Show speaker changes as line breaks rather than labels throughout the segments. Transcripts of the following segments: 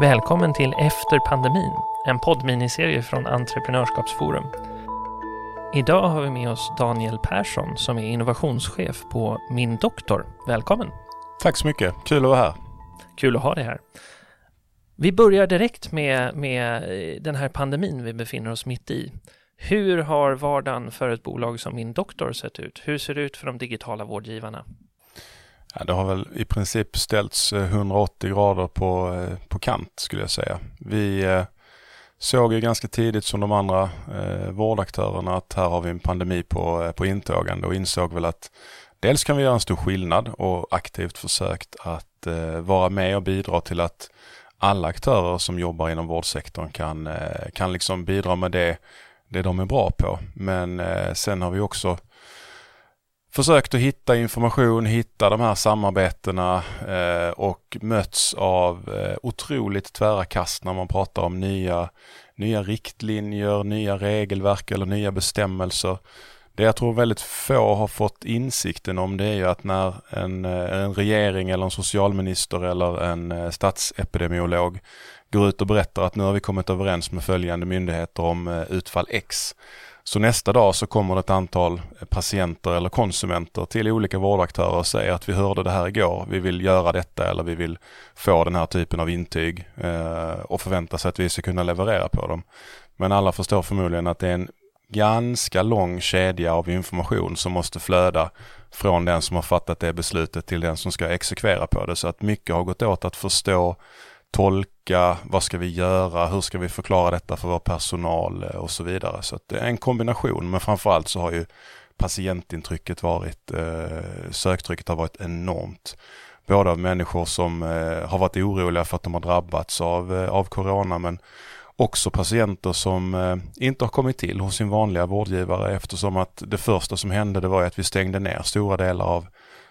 Välkommen till Efter pandemin, en poddminiserie från Entreprenörskapsforum. Idag har vi med oss Daniel Persson som är innovationschef på Min Doktor. Välkommen!
Tack så mycket, kul att vara här.
Kul att ha dig här. Vi börjar direkt med, med den här pandemin vi befinner oss mitt i. Hur har vardagen för ett bolag som Min Doktor sett ut? Hur ser det ut för de digitala vårdgivarna?
Ja, det har väl i princip ställts eh, 180 grader på, eh, på kant skulle jag säga. Vi eh, såg ju ganska tidigt som de andra eh, vårdaktörerna att här har vi en pandemi på, på intågande och insåg väl att dels kan vi göra en stor skillnad och aktivt försökt att eh, vara med och bidra till att alla aktörer som jobbar inom vårdsektorn kan, eh, kan liksom bidra med det, det de är bra på. Men sen har vi också försökt att hitta information, hitta de här samarbetena eh, och möts av eh, otroligt tvära kast när man pratar om nya, nya riktlinjer, nya regelverk eller nya bestämmelser. Det jag tror väldigt få har fått insikten om det är ju att när en, eh, en regering eller en socialminister eller en eh, statsepidemiolog går ut och berättar att nu har vi kommit överens med följande myndigheter om eh, utfall X så nästa dag så kommer det ett antal patienter eller konsumenter till olika vårdaktörer och säger att vi hörde det här igår, vi vill göra detta eller vi vill få den här typen av intyg eh, och förvänta sig att vi ska kunna leverera på dem. Men alla förstår förmodligen att det är en ganska lång kedja av information som måste flöda från den som har fattat det beslutet till den som ska exekvera på det. Så att mycket har gått åt att förstå tolka, vad ska vi göra, hur ska vi förklara detta för vår personal eh, och så vidare. Så det är en kombination, men framförallt så har ju patientintrycket varit, eh, söktrycket har varit enormt. Både av människor som eh, har varit oroliga för att de har drabbats av, av corona, men också patienter som inte har kommit till hos sin vanliga vårdgivare eftersom att det första som hände det var att vi stängde ner stora delar av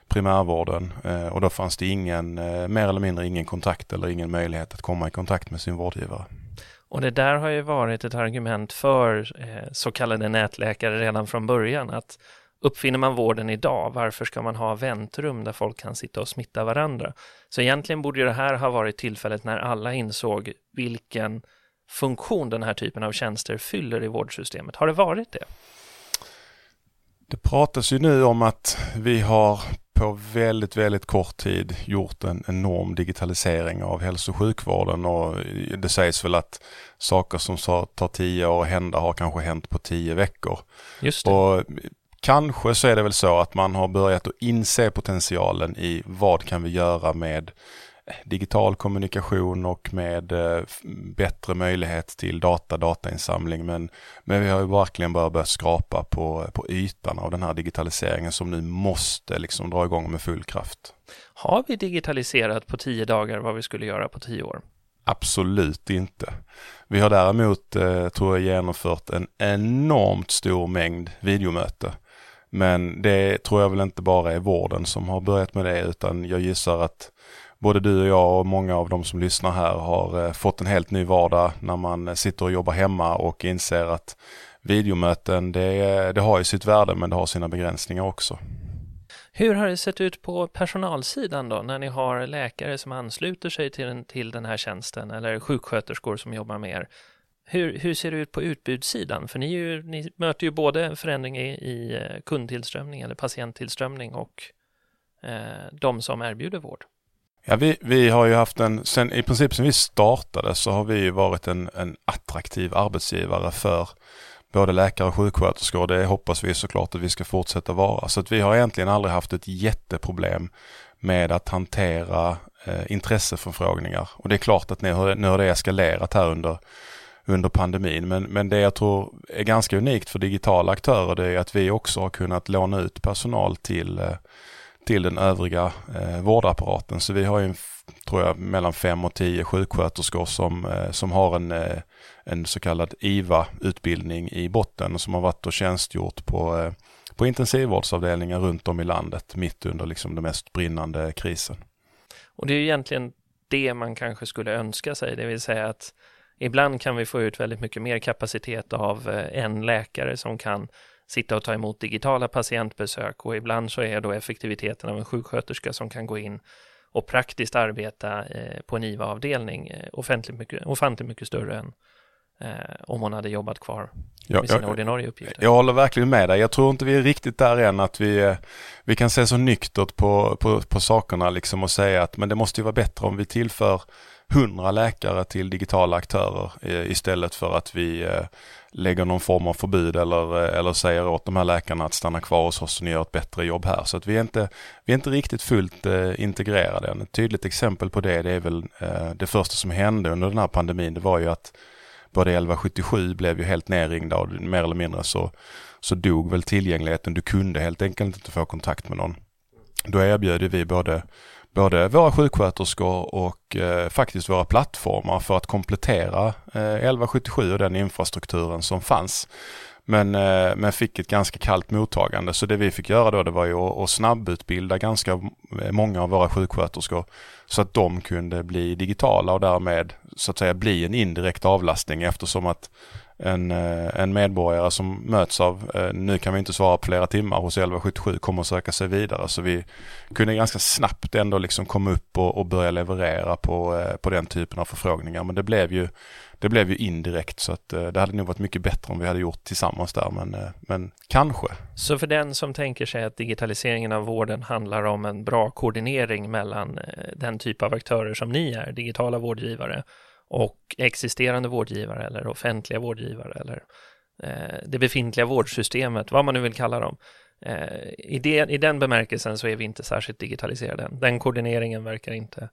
primärvården eh, och då fanns det ingen, eh, mer eller mindre ingen kontakt eller ingen möjlighet att komma i kontakt med sin vårdgivare.
Och det där har ju varit ett argument för eh, så kallade nätläkare redan från början att uppfinner man vården idag, varför ska man ha väntrum där folk kan sitta och smitta varandra? Så egentligen borde det här ha varit tillfället när alla insåg vilken funktion den här typen av tjänster fyller i vårdsystemet. Har det varit det?
Det pratas ju nu om att vi har på väldigt, väldigt kort tid gjort en enorm digitalisering av hälso och sjukvården och det sägs väl att saker som tar tio år att hända har kanske hänt på tio veckor.
Just det.
Och kanske så är det väl så att man har börjat att inse potentialen i vad kan vi göra med digital kommunikation och med eh, bättre möjlighet till data, datainsamling. Men, men vi har ju verkligen börjat börja skrapa på, på ytan av den här digitaliseringen som nu måste liksom dra igång med full kraft.
Har vi digitaliserat på tio dagar vad vi skulle göra på tio år?
Absolut inte. Vi har däremot, eh, tror jag, genomfört en enormt stor mängd videomöte. Men det tror jag väl inte bara är vården som har börjat med det utan jag gissar att både du och jag och många av de som lyssnar här har eh, fått en helt ny vardag när man sitter och jobbar hemma och inser att videomöten det, det har ju sitt värde men det har sina begränsningar också.
Hur har det sett ut på personalsidan då, när ni har läkare som ansluter sig till den, till den här tjänsten eller sjuksköterskor som jobbar med er? Hur, hur ser det ut på utbudssidan? För ni, ju, ni möter ju både en förändring i, i eh, kundtillströmning eller patienttillströmning och eh, de som erbjuder vård.
Ja, vi, vi har ju haft en, sen, i princip sen vi startade så har vi varit en, en attraktiv arbetsgivare för både läkare och sjuksköterskor och det hoppas vi såklart att vi ska fortsätta vara. Så att vi har egentligen aldrig haft ett jätteproblem med att hantera eh, intresseförfrågningar. Och det är klart att nu har, nu har det eskalerat här under, under pandemin. Men, men det jag tror är ganska unikt för digitala aktörer det är att vi också har kunnat låna ut personal till eh, till den övriga eh, vårdapparaten. Så vi har ju, tror jag, mellan fem och tio sjuksköterskor som, eh, som har en, eh, en så kallad IVA-utbildning i botten och som har varit och tjänstgjort på, eh, på intensivvårdsavdelningar runt om i landet mitt under liksom den mest brinnande krisen.
Och det är ju egentligen det man kanske skulle önska sig, det vill säga att ibland kan vi få ut väldigt mycket mer kapacitet av eh, en läkare som kan sitta och ta emot digitala patientbesök och ibland så är då effektiviteten av en sjuksköterska som kan gå in och praktiskt arbeta eh, på en IVA-avdelning eh, offentligt mycket, ofantligt mycket större än eh, om hon hade jobbat kvar med
jag,
sina
jag,
ordinarie uppgifter.
jag håller verkligen med dig. Jag tror inte vi är riktigt där än att vi, eh, vi kan se så nyktert på, på, på sakerna liksom och säga att men det måste ju vara bättre om vi tillför hundra läkare till digitala aktörer istället för att vi lägger någon form av förbud eller, eh, eller säger åt de här läkarna att stanna kvar hos oss och ni gör ett bättre jobb här. Så att vi är inte, vi är inte riktigt fullt eh, integrerade än. Ett tydligt exempel på det, det är väl eh, det första som hände under den här pandemin, det var ju att både 1177 blev ju helt nerringda och mer eller mindre så, så dog väl tillgängligheten. Du kunde helt enkelt inte få kontakt med någon. Då erbjöd vi både, både våra sjuksköterskor och eh, faktiskt våra plattformar för att komplettera eh, 1177 och den infrastrukturen som fanns. Men, eh, men fick ett ganska kallt mottagande. Så det vi fick göra då det var ju att, att snabbutbilda ganska många av våra sjuksköterskor så att de kunde bli digitala och därmed så att säga bli en indirekt avlastning eftersom att en, eh, en medborgare som möts av, eh, nu kan vi inte svara på flera timmar hos 1177, kommer att söka sig vidare. Så vi kunde ganska snabbt ändå liksom komma upp och, och börja leverera på, eh, på den typen av förfrågningar. Men det blev ju det blev ju indirekt så att det hade nog varit mycket bättre om vi hade gjort tillsammans där men, men kanske.
Så för den som tänker sig att digitaliseringen av vården handlar om en bra koordinering mellan den typ av aktörer som ni är, digitala vårdgivare och existerande vårdgivare eller offentliga vårdgivare eller eh, det befintliga vårdsystemet, vad man nu vill kalla dem. Eh, I, det, I den bemärkelsen så är vi inte särskilt digitaliserade. Den koordineringen verkar inte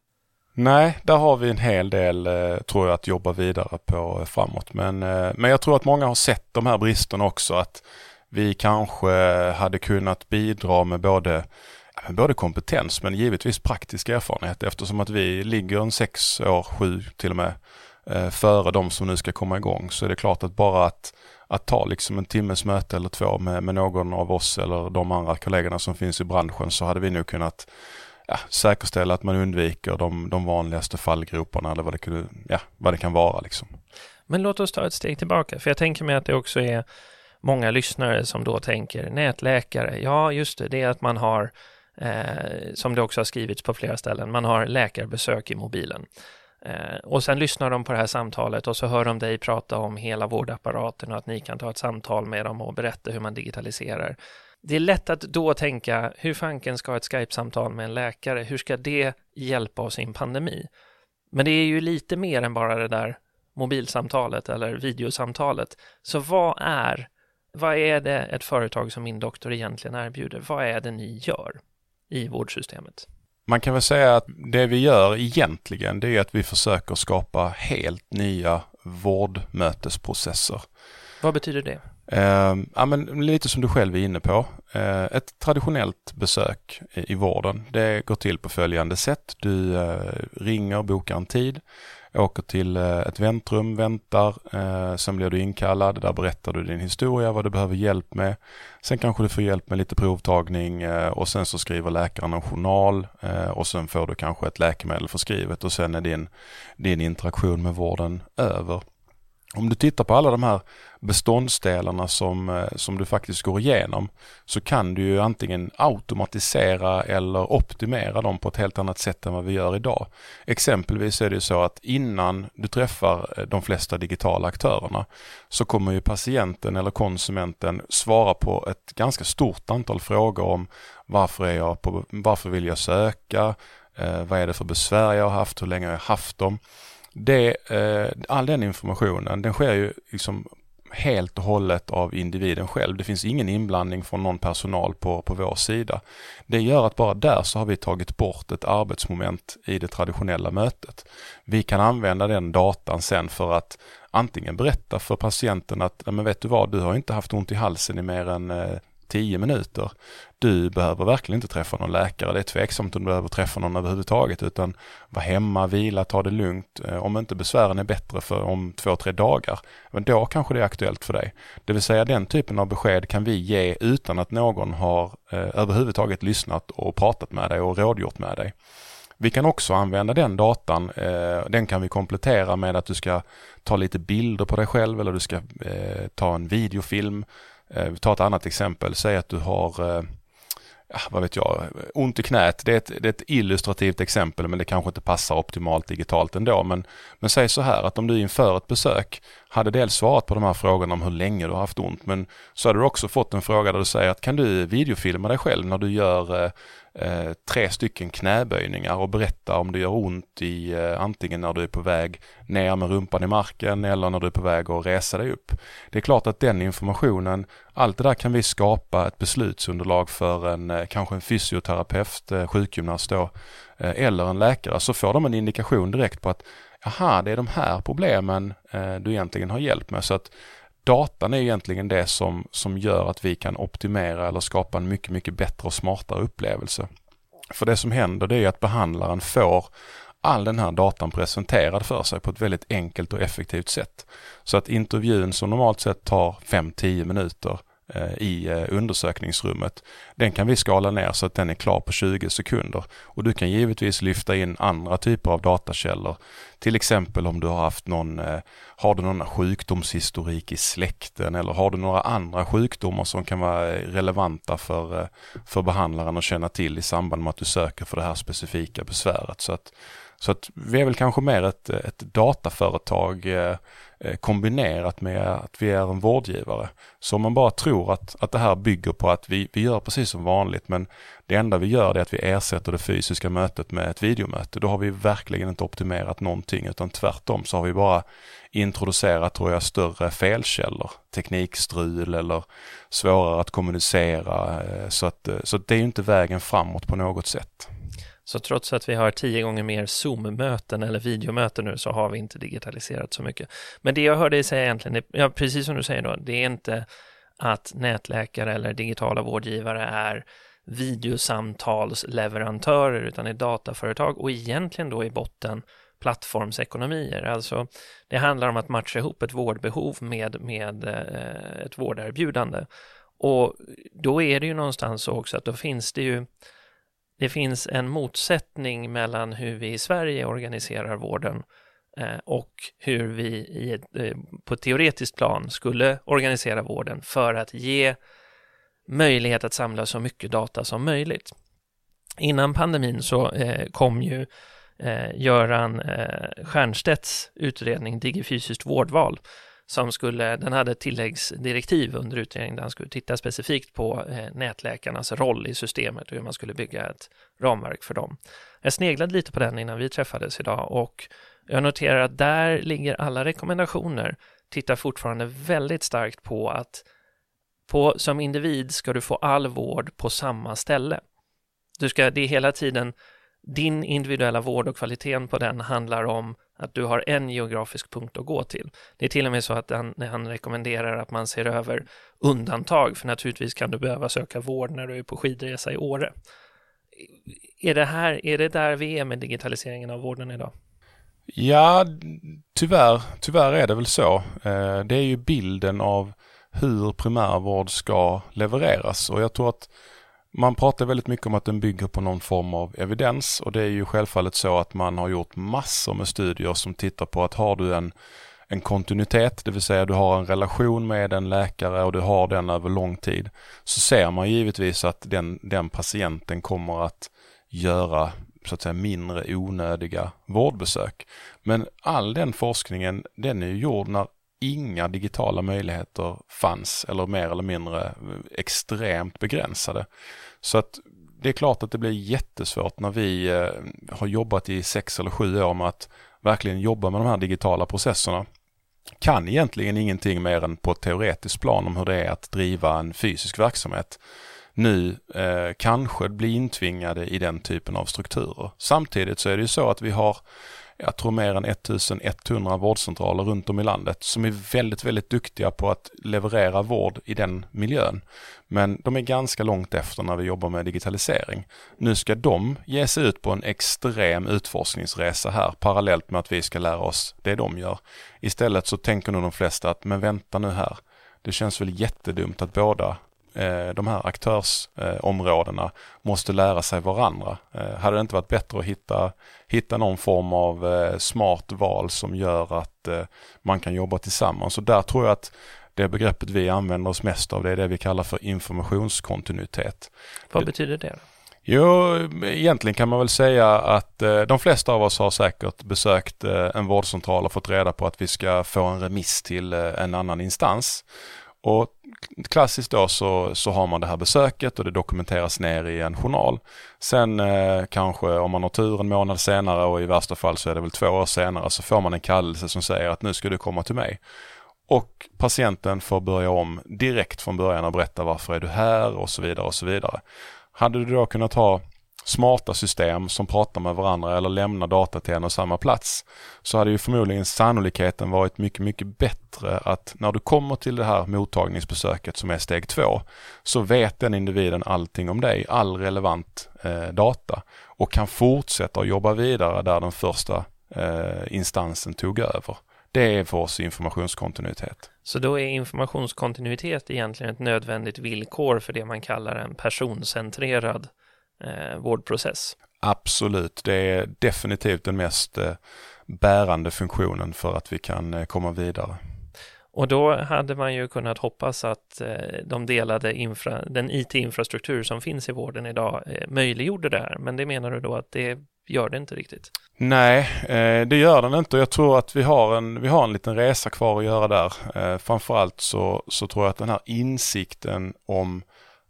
Nej, där har vi en hel del eh, tror jag att jobba vidare på eh, framåt. Men, eh, men jag tror att många har sett de här bristerna också. Att vi kanske hade kunnat bidra med både, både kompetens men givetvis praktisk erfarenhet eftersom att vi ligger en sex år, sju till och med eh, före de som nu ska komma igång. Så är det klart att bara att, att ta liksom en timmes möte eller två med, med någon av oss eller de andra kollegorna som finns i branschen så hade vi nog kunnat ja, säkerställa att man undviker de, de vanligaste fallgroparna eller vad det, kunde, ja, vad det kan vara. Liksom.
Men låt oss ta ett steg tillbaka, för jag tänker mig att det också är många lyssnare som då tänker nätläkare, ja just det, det är att man har, eh, som det också har skrivits på flera ställen, man har läkarbesök i mobilen. Eh, och sen lyssnar de på det här samtalet och så hör de dig prata om hela vårdapparaten och att ni kan ta ett samtal med dem och berätta hur man digitaliserar. Det är lätt att då tänka, hur fanken ska ett Skype-samtal med en läkare, hur ska det hjälpa oss i en pandemi? Men det är ju lite mer än bara det där mobilsamtalet eller videosamtalet. Så vad är, vad är det ett företag som min doktor egentligen erbjuder? Vad är det ni gör i vårdsystemet?
Man kan väl säga att det vi gör egentligen det är att vi försöker skapa helt nya vårdmötesprocesser.
Vad betyder det?
Eh, ja, men lite som du själv är inne på. Eh, ett traditionellt besök i, i vården, det går till på följande sätt. Du eh, ringer, bokar en tid, åker till eh, ett väntrum, väntar, eh, sen blir du inkallad, där berättar du din historia, vad du behöver hjälp med. Sen kanske du får hjälp med lite provtagning eh, och sen så skriver läkaren en journal eh, och sen får du kanske ett läkemedel förskrivet och sen är din, din interaktion med vården över. Om du tittar på alla de här beståndsdelarna som, eh, som du faktiskt går igenom så kan du ju antingen automatisera eller optimera dem på ett helt annat sätt än vad vi gör idag. Exempelvis är det så att innan du träffar eh, de flesta digitala aktörerna så kommer ju patienten eller konsumenten svara på ett ganska stort antal frågor om varför, är jag på, varför vill jag söka, eh, vad är det för besvär jag har haft, hur länge har jag haft dem? Det, eh, all den informationen den sker ju liksom helt och hållet av individen själv. Det finns ingen inblandning från någon personal på, på vår sida. Det gör att bara där så har vi tagit bort ett arbetsmoment i det traditionella mötet. Vi kan använda den datan sen för att antingen berätta för patienten att, men vet du vad, du har inte haft ont i halsen i mer än eh, tio minuter. Du behöver verkligen inte träffa någon läkare. Det är tveksamt om du behöver träffa någon överhuvudtaget utan var hemma, vila, ta det lugnt. Eh, om inte besvären är bättre för om två, tre dagar, men då kanske det är aktuellt för dig. Det vill säga den typen av besked kan vi ge utan att någon har eh, överhuvudtaget lyssnat och pratat med dig och rådgjort med dig. Vi kan också använda den datan, eh, den kan vi komplettera med att du ska ta lite bilder på dig själv eller du ska eh, ta en videofilm Eh, vi tar ett annat exempel. Säg att du har eh, vad vet jag, ont i knät. Det är, ett, det är ett illustrativt exempel men det kanske inte passar optimalt digitalt ändå. Men, men säg så här att om du inför ett besök hade dels svarat på de här frågorna om hur länge du har haft ont men så hade du också fått en fråga där du säger att kan du videofilma dig själv när du gör eh, eh, tre stycken knäböjningar och berätta om det gör ont i eh, antingen när du är på väg ner med rumpan i marken eller när du är på väg att resa dig upp. Det är klart att den informationen, allt det där kan vi skapa ett beslutsunderlag för en eh, kanske en fysioterapeut, eh, sjukgymnast då, eh, eller en läkare så får de en indikation direkt på att jaha, det är de här problemen eh, du egentligen har hjälp med. Så att datan är egentligen det som, som gör att vi kan optimera eller skapa en mycket, mycket bättre och smartare upplevelse. För det som händer det är att behandlaren får all den här datan presenterad för sig på ett väldigt enkelt och effektivt sätt. Så att intervjun som normalt sett tar 5-10 minuter Eh, i eh, undersökningsrummet. Den kan vi skala ner så att den är klar på 20 sekunder. Och du kan givetvis lyfta in andra typer av datakällor. Till exempel om du har haft någon, eh, har du någon sjukdomshistorik i släkten eller har du några andra sjukdomar som kan vara relevanta för, för behandlaren att känna till i samband med att du söker för det här specifika besväret. Så att, så att vi är väl kanske mer ett, ett dataföretag eh, eh, kombinerat med att vi är en vårdgivare. Så om man bara tror att, att det här bygger på att vi, vi gör precis som vanligt men det enda vi gör är att vi ersätter det fysiska mötet med ett videomöte. Då har vi verkligen inte optimerat någonting utan tvärtom så har vi bara introducerat, tror jag, större felkällor. Teknikstrul eller svårare att kommunicera. Eh, så, att, så det är inte vägen framåt på något sätt.
Så trots att vi har tio gånger mer Zoom-möten eller videomöten nu så har vi inte digitaliserat så mycket. Men det jag hörde dig säga egentligen, ja, precis som du säger då, det är inte att nätläkare eller digitala vårdgivare är videosamtalsleverantörer utan är dataföretag och egentligen då i botten plattformsekonomier. Alltså det handlar om att matcha ihop ett vårdbehov med, med eh, ett vårderbjudande. Och då är det ju någonstans så också att då finns det ju det finns en motsättning mellan hur vi i Sverige organiserar vården eh, och hur vi i ett, eh, på ett teoretiskt plan skulle organisera vården för att ge möjlighet att samla så mycket data som möjligt. Innan pandemin så eh, kom ju Göran Stiernstedts utredning Digifysiskt vårdval som skulle, den hade tilläggsdirektiv under utredningen där han skulle titta specifikt på eh, nätläkarnas roll i systemet och hur man skulle bygga ett ramverk för dem. Jag sneglade lite på den innan vi träffades idag och jag noterar att där ligger alla rekommendationer tittar fortfarande väldigt starkt på att på, som individ ska du få all vård på samma ställe. Du ska, det är hela tiden din individuella vård och kvaliteten på den handlar om att du har en geografisk punkt att gå till. Det är till och med så att han, han rekommenderar att man ser över undantag, för naturligtvis kan du behöva söka vård när du är på skidresa i Åre. Är det, här, är det där vi är med digitaliseringen av vården idag?
Ja, tyvärr, tyvärr är det väl så. Eh, det är ju bilden av hur primärvård ska levereras och jag tror att man pratar väldigt mycket om att den bygger på någon form av evidens och det är ju självfallet så att man har gjort massor med studier som tittar på att har du en, en kontinuitet, det vill säga du har en relation med en läkare och du har den över lång tid, så ser man givetvis att den, den patienten kommer att göra så att säga mindre onödiga vårdbesök. Men all den forskningen, den är ju gjord när inga digitala möjligheter fanns eller mer eller mindre eh, extremt begränsade. Så att det är klart att det blir jättesvårt när vi eh, har jobbat i sex eller sju år med att verkligen jobba med de här digitala processerna. Kan egentligen ingenting mer än på ett teoretiskt plan om hur det är att driva en fysisk verksamhet. Nu eh, kanske bli intvingade i den typen av strukturer. Samtidigt så är det ju så att vi har jag tror mer än 1100 vårdcentraler runt om i landet som är väldigt, väldigt duktiga på att leverera vård i den miljön. Men de är ganska långt efter när vi jobbar med digitalisering. Nu ska de ge sig ut på en extrem utforskningsresa här parallellt med att vi ska lära oss det de gör. Istället så tänker nog de flesta att, men vänta nu här. Det känns väl jättedumt att båda de här aktörsområdena måste lära sig varandra. Eh, hade det inte varit bättre att hitta, hitta någon form av eh, smart val som gör att man kan jobba tillsammans. Så där tror jag att Det begreppet vi använder oss mest av det är det vi kallar för informationskontinuitet.
Vad betyder det?
Jo, egentligen kan man väl säga att eh, de flesta av oss har säkert besökt eh, en vårdcentral och fått reda på att vi ska få en remiss till eh, en annan instans. Och klassiskt då så, så har man det här besöket och det dokumenteras ner i en journal. Sen eh, kanske om man har tur en månad senare och i värsta fall så är det väl två år senare så får man en kallelse som säger att nu ska du komma till mig. Och patienten får börja om direkt från början och berätta varför är du här och så vidare och så vidare. Hade du då kunnat ha smarta system som pratar med varandra eller lämnar data till en och samma plats så hade ju förmodligen sannolikheten varit mycket, mycket bättre att när du kommer till det här mottagningsbesöket som är steg två så vet den individen allting om dig, all relevant eh, data och kan fortsätta att jobba vidare där den första eh, instansen tog över. Det är för oss informationskontinuitet.
Så då är informationskontinuitet egentligen ett nödvändigt villkor för det man kallar en personcentrerad eh, vårdprocess?
Absolut, det är definitivt den mest eh, bärande funktionen för att vi kan eh, komma vidare.
Och då hade man ju kunnat hoppas att eh, de delade infra, den IT-infrastruktur som finns i vården idag eh, möjliggjorde det här. Men det menar du då att det gör det inte riktigt?
Nej, eh, det gör den inte och jag tror att vi har en, vi har en liten resa kvar att göra där. Framförallt så, så tror jag att den här insikten om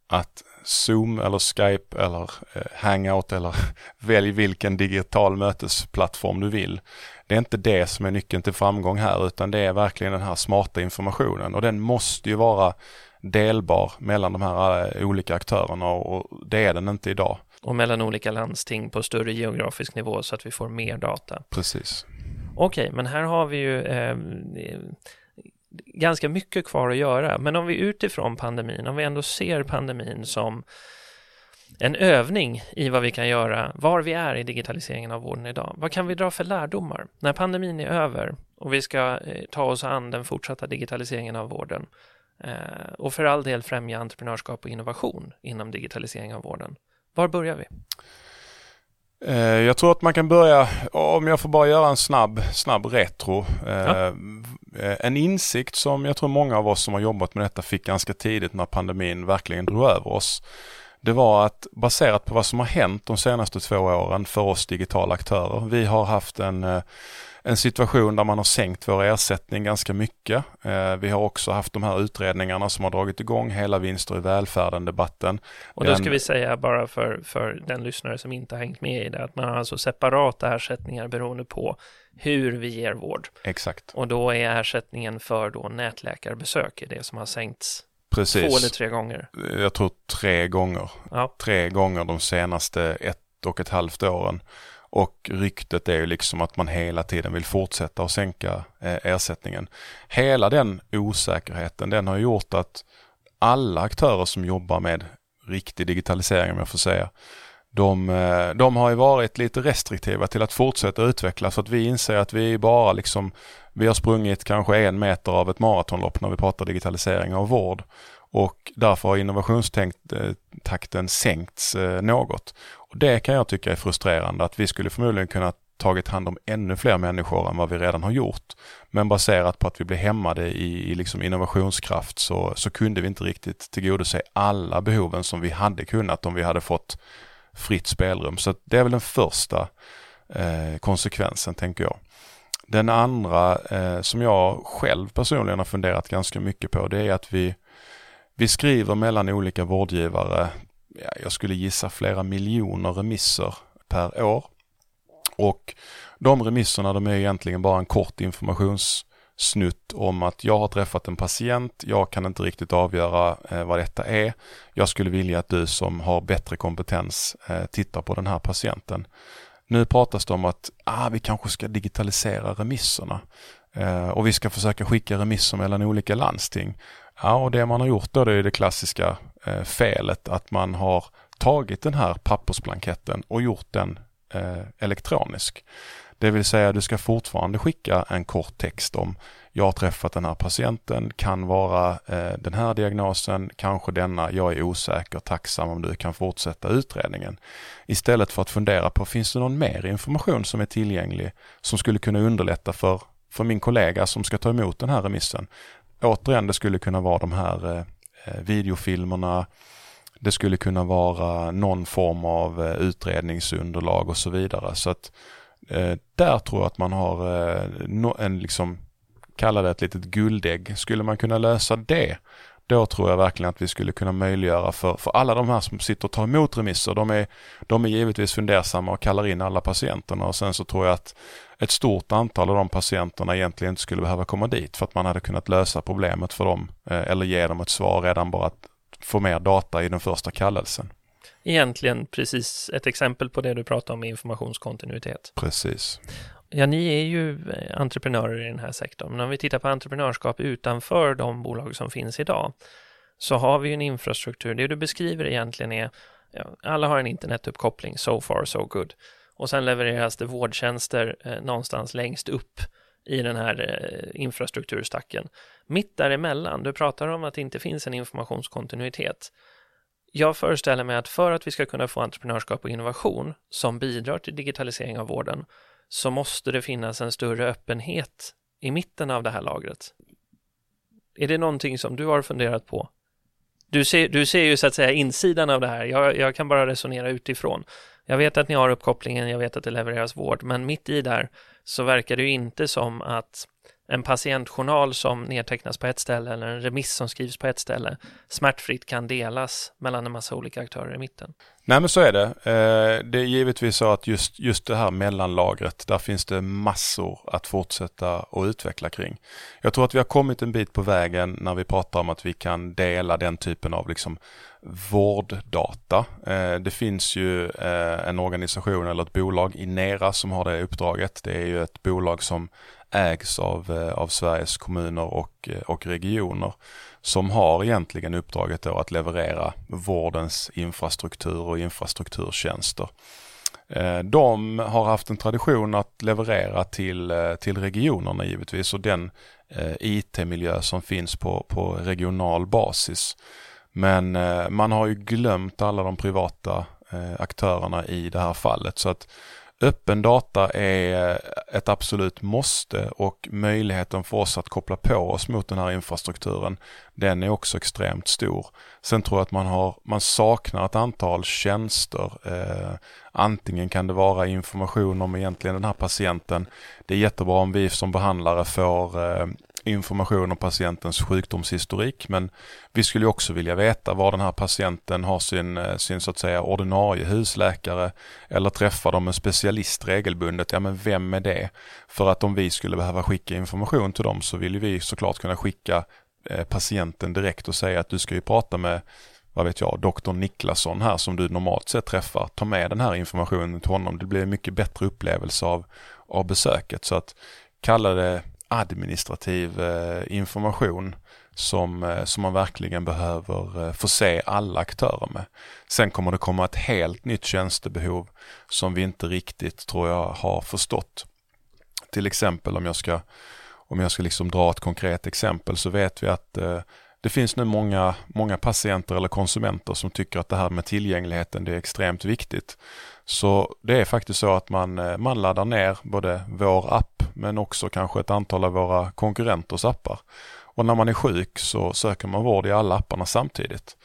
att Zoom eller Skype eller eh, Hangout eller välj vilken digital mötesplattform du vill. Det är inte det som är nyckeln till framgång här utan det är verkligen den här smarta informationen och den måste ju vara delbar mellan de här eh, olika aktörerna och det är den inte idag.
Och mellan olika landsting på större geografisk nivå så att vi får mer data.
Precis.
Okej, men här har vi ju eh, ganska mycket kvar att göra. Men om vi utifrån pandemin, om vi ändå ser pandemin som en övning i vad vi kan göra, var vi är i digitaliseringen av vården idag. Vad kan vi dra för lärdomar när pandemin är över och vi ska eh, ta oss an den fortsatta digitaliseringen av vården eh, och för all del främja entreprenörskap och innovation inom digitalisering av vården. Var börjar vi?
Eh, jag tror att man kan börja, om jag får bara göra en snabb, snabb retro. Ja. Eh, en insikt som jag tror många av oss som har jobbat med detta fick ganska tidigt när pandemin verkligen drog över oss. Det var att baserat på vad som har hänt de senaste två åren för oss digitala aktörer. Vi har haft en eh, en situation där man har sänkt vår ersättning ganska mycket. Eh, vi har också haft de här utredningarna som har dragit igång hela vinster i välfärden-debatten.
Och då ska vi säga bara för, för den lyssnare som inte har hängt med i det, att man har alltså separata ersättningar beroende på hur vi ger vård.
Exakt.
Och då är ersättningen för då nätläkarbesök det som har sänkts
Precis.
två eller tre gånger.
Jag tror tre gånger. Ja. Tre gånger de senaste ett och ett halvt åren. Och ryktet är ju liksom att man hela tiden vill fortsätta att sänka eh, ersättningen. Hela den osäkerheten den har gjort att alla aktörer som jobbar med riktig digitalisering om jag får säga, de, eh, de har ju varit lite restriktiva till att fortsätta utveckla så att vi inser att vi bara liksom, vi har sprungit kanske en meter av ett maratonlopp när vi pratar digitalisering av vård och därför har innovationstakten sänkts eh, något. Och det kan jag tycka är frustrerande att vi skulle förmodligen kunna tagit hand om ännu fler människor än vad vi redan har gjort. Men baserat på att vi blev hämmade i, i liksom innovationskraft så, så kunde vi inte riktigt tillgodose alla behoven som vi hade kunnat om vi hade fått fritt spelrum. Så det är väl den första eh, konsekvensen tänker jag. Den andra eh, som jag själv personligen har funderat ganska mycket på det är att vi vi skriver mellan olika vårdgivare, ja, jag skulle gissa flera miljoner remisser per år. Och de remisserna de är egentligen bara en kort informations snutt om att jag har träffat en patient, jag kan inte riktigt avgöra eh, vad detta är. Jag skulle vilja att du som har bättre kompetens eh, tittar på den här patienten. Nu pratas det om att ah, vi kanske ska digitalisera remisserna eh, och vi ska försöka skicka remisser mellan olika landsting. Ja, och det man har gjort då det är det klassiska eh, felet att man har tagit den här pappersblanketten och gjort den eh, elektronisk. Det vill säga du ska fortfarande skicka en kort text om jag har träffat den här patienten, kan vara eh, den här diagnosen, kanske denna, jag är osäker, tacksam om du kan fortsätta utredningen. Istället för att fundera på, finns det någon mer information som är tillgänglig som skulle kunna underlätta för, för min kollega som ska ta emot den här remissen? återigen, det skulle kunna vara de här eh, eh videofilmerna, det skulle kunna vara någon form av eh, utredningsunderlag och så vidare. Så att Eh, där tror jag att man har eh, en, liksom, kalla det ett litet guldägg. Skulle man kunna lösa det, då tror jag verkligen att vi skulle kunna möjliggöra för, för alla de här som sitter och tar emot remisser. De är, de är givetvis fundersamma och kallar in alla patienterna och sen så tror jag att ett stort antal av de patienterna egentligen inte skulle behöva komma dit för att man hade kunnat lösa problemet för dem eh, eller ge dem ett svar redan bara att få mer data i den första kallelsen.
Egentligen precis ett exempel på det du pratar om informationskontinuitet.
Precis.
Ja, ni är ju eh, entreprenörer i den här sektorn, men om vi tittar på entreprenörskap utanför de bolag som finns idag, så har vi en infrastruktur. Det du beskriver egentligen är, ja, alla har en internetuppkoppling, so far so good. Och sen levereras det vårdtjänster eh, någonstans längst upp i den här eh, infrastrukturstacken. Mitt däremellan, du pratar om att det inte finns en informationskontinuitet. Jag föreställer mig att för att vi ska kunna få entreprenörskap och innovation som bidrar till digitalisering av vården så måste det finnas en större öppenhet i mitten av det här lagret. Är det någonting som du har funderat på? Du ser, du ser ju så att säga insidan av det här. Jag, jag kan bara resonera utifrån. Jag vet att ni har uppkopplingen, jag vet att det levereras vård, men mitt i där så verkar det ju inte som att en patientjournal som nedtecknas på ett ställe eller en remiss som skrivs på ett ställe smärtfritt kan delas mellan en massa olika aktörer i mitten.
Nej men så är det. Eh, det är givetvis så att just, just det här mellanlagret, där finns det massor att fortsätta och utveckla kring. Jag tror att vi har kommit en bit på vägen när vi pratar om att vi kan dela den typen av liksom vårddata. Eh, det finns ju eh, en organisation eller ett bolag, Inera, som har det uppdraget. Det är ju ett bolag som ägs av, eh, av Sveriges kommuner och, eh, och regioner som har egentligen uppdraget då att leverera vårdens infrastruktur och infrastrukturtjänster. Eh, de har haft en tradition att leverera till, till regionerna givetvis och den IT-miljö som finns på, på regional basis. Men man har ju glömt alla de privata aktörerna i det här fallet. Så att öppen data är eh, ett absolut måste och möjligheten för oss att koppla på oss mot den här infrastrukturen, den är också extremt stor. Sen tror jag att man, har, man saknar ett antal tjänster. Eh, antingen kan det vara information om egentligen den här patienten. Det är jättebra om vi som behandlare får eh, information om patientens sjukdomshistorik men vi skulle också vilja veta var den här patienten har sin, eh, sin så att säga ordinarie husläkare eller träffar de en specialist regelbundet. Ja men vem är det? För att om vi skulle behöva skicka information till dem så vill vi såklart kunna skicka eh, patienten direkt och säga att du ska ju prata med vad vet jag, doktor Niklasson här som du normalt sett träffar. Ta med den här informationen till honom. Det blir en mycket bättre upplevelse av, av besöket. Så att kalla det administrativ eh, information som, eh, som man verkligen behöver eh, förse alla aktörer med. Sen kommer det komma ett helt nytt tjänstebehov som vi inte riktigt tror jag har förstått. Till exempel om jag ska, om jag ska liksom dra ett konkret exempel så vet vi att det finns nu många, många patienter eller konsumenter som tycker att det här med tillgängligheten det är extremt viktigt. Så det är faktiskt så att man, man laddar ner både vår app men också kanske ett antal av våra konkurrenters appar. Och när man är sjuk så söker man vård i alla apparna samtidigt.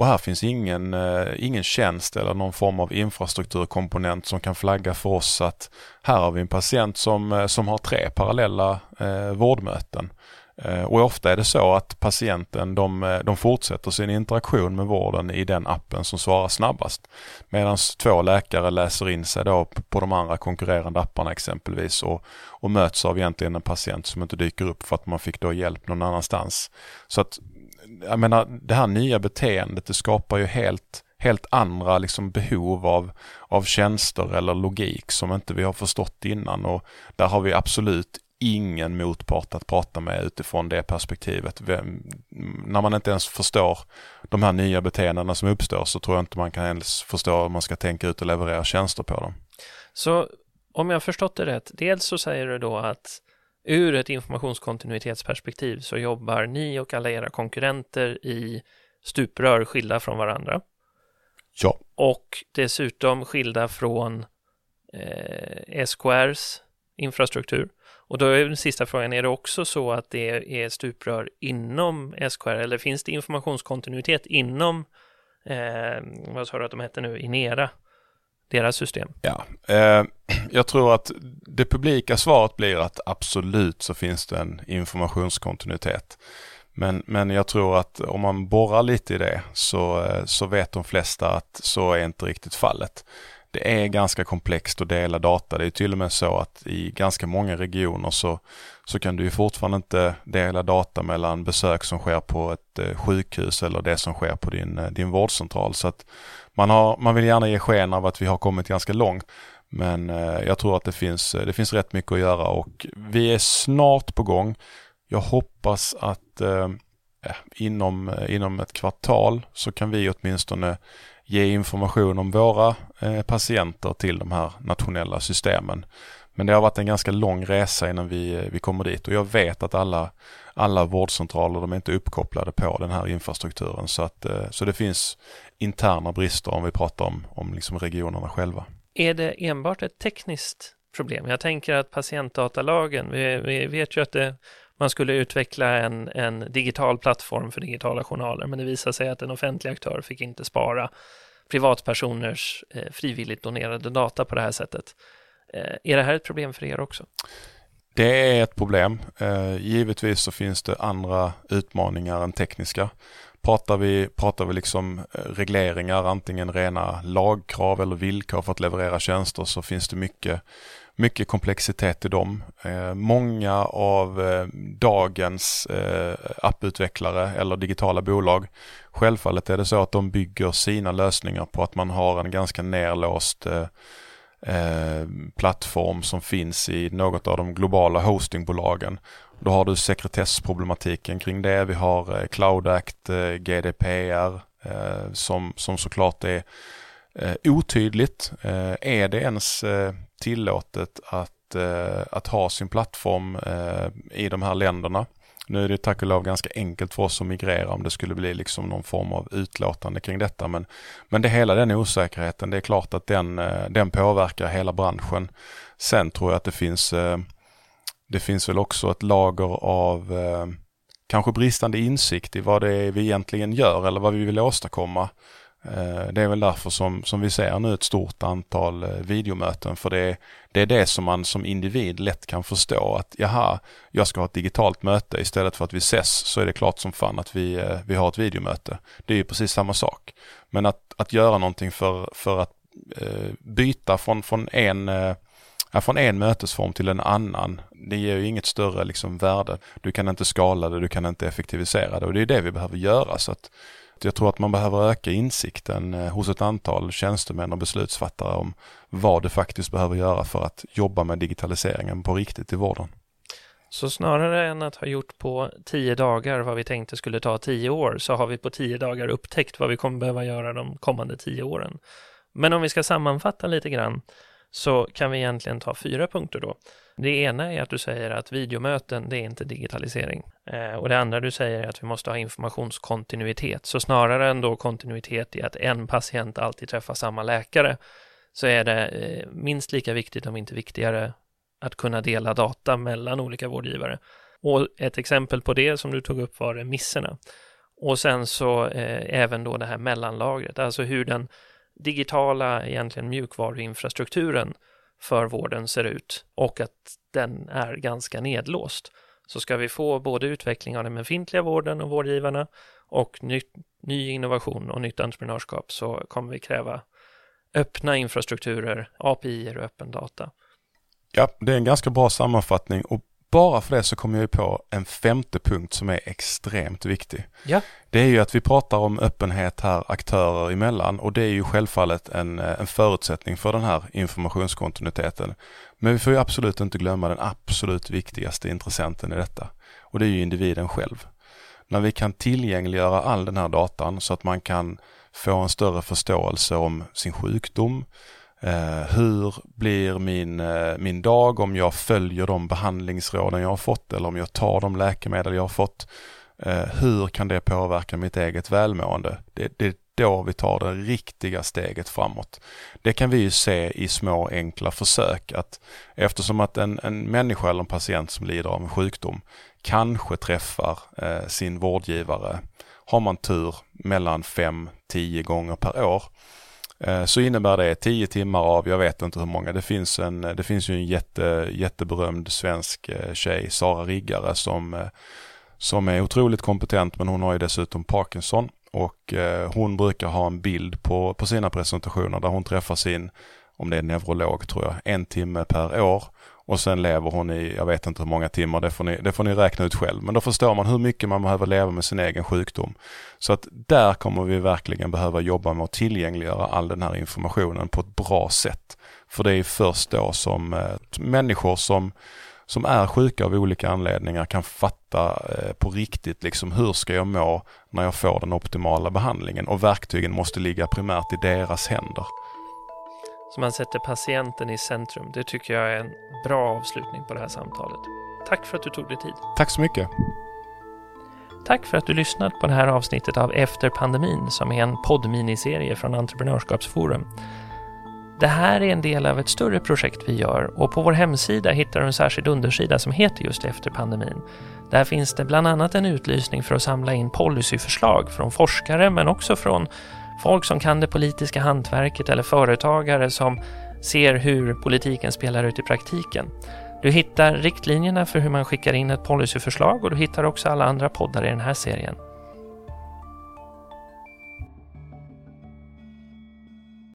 Och här finns ingen, eh, ingen tjänst eller någon form av infrastrukturkomponent som kan flagga för oss att här har vi en patient som, eh, som har tre parallella eh, vårdmöten. Eh, och ofta är det så att patienten de, eh, de fortsätter sin interaktion med vården i den appen som svarar snabbast. Medan två läkare läser in sig då på de andra konkurrerande apparna exempelvis och, och möts av egentligen en patient som inte dyker upp för att man fick då hjälp någon annanstans. Så att jag menar det här nya beteendet det skapar ju helt helt andra liksom behov av, av tjänster eller logik som inte vi har förstått innan och där har vi absolut ingen motpart att prata med utifrån det perspektivet. Vem, när man inte ens förstår de här nya beteendena som uppstår så tror jag inte man kan ens förstå hur man ska tänka ut och leverera tjänster på dem.
Så om jag har förstått det rätt, dels så säger du då att ur ett informationskontinuitetsperspektiv så jobbar ni och alla era konkurrenter i stuprör skilda från varandra.
Ja.
Och dessutom skilda från eh, SKRs infrastruktur och då är den sista frågan, är det också så att det är stuprör inom SKR eller finns det informationskontinuitet inom, eh, vad sa du att de heter nu, Inera? deras system?
Ja, eh, jag tror att det publika svaret blir att absolut så finns det en informationskontinuitet. Men, men jag tror att om man borrar lite i det så, eh, så vet de flesta att så är inte riktigt fallet. Det är ganska komplext att dela data. Det är till och med så att i ganska många regioner så, så kan du ju fortfarande inte dela data mellan besök som sker på ett eh, sjukhus eller det som sker på din, eh, din vårdcentral. Så att man, har, man vill gärna ge sken av att vi har kommit ganska långt. Men eh, jag tror att det finns, det finns rätt mycket att göra och vi är snart på gång. Jag hoppas att eh, inom, inom ett kvartal så kan vi åtminstone ge information om våra eh, patienter till de här nationella systemen. Men det har varit en ganska lång resa innan vi, eh, vi kommer dit och jag vet att alla, alla vårdcentraler de är inte uppkopplade på den här infrastrukturen så, att, eh, så det finns interna brister om vi pratar om, om liksom regionerna själva.
Är det enbart ett tekniskt problem? Jag tänker att patientdatalagen, vi, vi vet ju att det man skulle utveckla en, en digital plattform för digitala journaler, men det visade sig att en offentlig aktör fick inte spara privatpersoners eh, frivilligt donerade data på det här sättet. Eh, är det här ett problem för er också?
Det är ett problem. Eh, givetvis så finns det andra utmaningar än tekniska. Pratar vi, pratar vi liksom eh, regleringar, antingen rena lagkrav eller villkor för att leverera tjänster så finns det mycket mycket komplexitet i dem. Eh, många av eh, dagens eh, apputvecklare eller digitala bolag, självfallet är det så att de bygger sina lösningar på att man har en ganska nerlåst eh, eh, plattform som finns i något av de globala hostingbolagen. Då har du sekretessproblematiken kring det. Vi har eh, Cloud Act, eh, GDPR eh, som, som såklart är eh, otydligt. är det ens tillåtet att, eh, att ha sin plattform eh, i de här länderna. Nu är det tack och lov ganska enkelt för oss att migrera om det skulle bli liksom någon form av utlåtande kring detta. Men, men det hela den osäkerheten, det är klart att den, eh, den påverkar hela branschen. Sen tror jag att det finns, eh, det finns väl också ett lager av eh, kanske bristande insikt i vad det är vi egentligen gör eller vad vi vill åstadkomma. Eh, det är väl därför som, som vi ser nu ett stort antal eh, videomöten för det, det är det som man som individ lätt kan förstå att jaha, jag ska ha ett digitalt möte istället för att vi ses så är det klart som fan att vi, eh, vi har ett videomöte. Det är ju precis samma sak. Men att, att göra någonting för, för att eh, byta från, från en eh, från en mötesform till en annan, det ger ju inget större liksom värde. Du kan inte skala det, du kan inte effektivisera det och det är det vi behöver göra. Så att jag tror att man behöver öka insikten eh, hos ett antal tjänstemän och beslutsfattare om vad det faktiskt behöver göra för att jobba med digitaliseringen på riktigt i vården.
Så snarare än att ha gjort på tio dagar vad vi tänkte skulle ta tio år så har vi på tio dagar upptäckt vad vi kommer behöva göra de kommande tio åren. Men om vi ska sammanfatta lite grann så kan vi egentligen ta fyra punkter då. Det ena är att du säger att videomöten, det är inte digitalisering. Eh, och det andra du säger är att vi måste ha informationskontinuitet. Så snarare än då kontinuitet i att en patient alltid träffar samma läkare, så är det eh, minst lika viktigt, om inte viktigare, att kunna dela data mellan olika vårdgivare. Och ett exempel på det som du tog upp var remisserna. Och sen så eh, även då det här mellanlagret, alltså hur den digitala egentligen mjukvaruinfrastrukturen för vården ser ut och att den är ganska nedlåst. Så ska vi få både utveckling av den befintliga vården och vårdgivarna och ny, ny innovation och nytt entreprenörskap så kommer vi kräva öppna infrastrukturer, API och öppen data.
Ja, det är en ganska bra sammanfattning och bara för det så kommer jag på en femte punkt som är extremt viktig.
Ja.
Det är ju att vi pratar om öppenhet här aktörer emellan och det är ju självfallet en, en förutsättning för den här informationskontinuiteten. Men vi får ju absolut inte glömma den absolut viktigaste intressenten i detta och det är ju individen själv. När vi kan tillgängliggöra all den här datan så att man kan få en större förståelse om sin sjukdom, Eh, hur blir min, eh, min dag om jag följer de behandlingsråden jag har fått eller om jag tar de läkemedel jag har fått? Eh, hur kan det påverka mitt eget välmående? Det, det, då vi tar det riktiga steget framåt. Det kan vi ju se i små enkla försök att eftersom att en, en människa eller en patient som lider av en sjukdom kanske träffar eh, sin vårdgivare, har man tur, mellan 5-10 gånger per år Eh, Eh, så innebär det 10 timmar av, jag vet inte hur många, det finns, en, eh, det finns ju en jätte, jätteberömd svensk eh, tjej, Sara Riggare, som, som är otroligt kompetent men hon har ju dessutom Parkinson. Och hon brukar ha en bild på, på sina presentationer där hon träffar sin, om det är neurolog tror jag, en timme per år och sen lever hon i, jag vet inte hur många timmar, det får, ni, det får ni räkna ut själv. Men då förstår man hur mycket man behöver leva med sin egen sjukdom. Så att där kommer vi verkligen behöva jobba med att tillgängliggöra all den här informationen på ett bra sätt. För det är först då som eh, människor som, som är sjuka av olika anledningar kan fatta eh, på riktigt liksom hur ska jag må när jag får den optimala behandlingen och verktygen måste ligga primärt i deras händer.
Så man sätter patienten i centrum. Det tycker jag är en bra avslutning på det här samtalet. Tack för att du tog dig tid.
Tack så mycket.
Tack för att du lyssnat på det här avsnittet av Efter pandemin som är en poddminiserie från Entreprenörskapsforum. Det här är en del av ett större projekt vi gör och på vår hemsida hittar du en särskild undersida som heter just Efter pandemin. Där finns det bland annat en utlysning för att samla in policyförslag från forskare men också från Folk som kan det politiska hantverket eller företagare som ser hur politiken spelar ut i praktiken. Du hittar riktlinjerna för hur man skickar in ett policyförslag och du hittar också alla andra poddar i den här serien.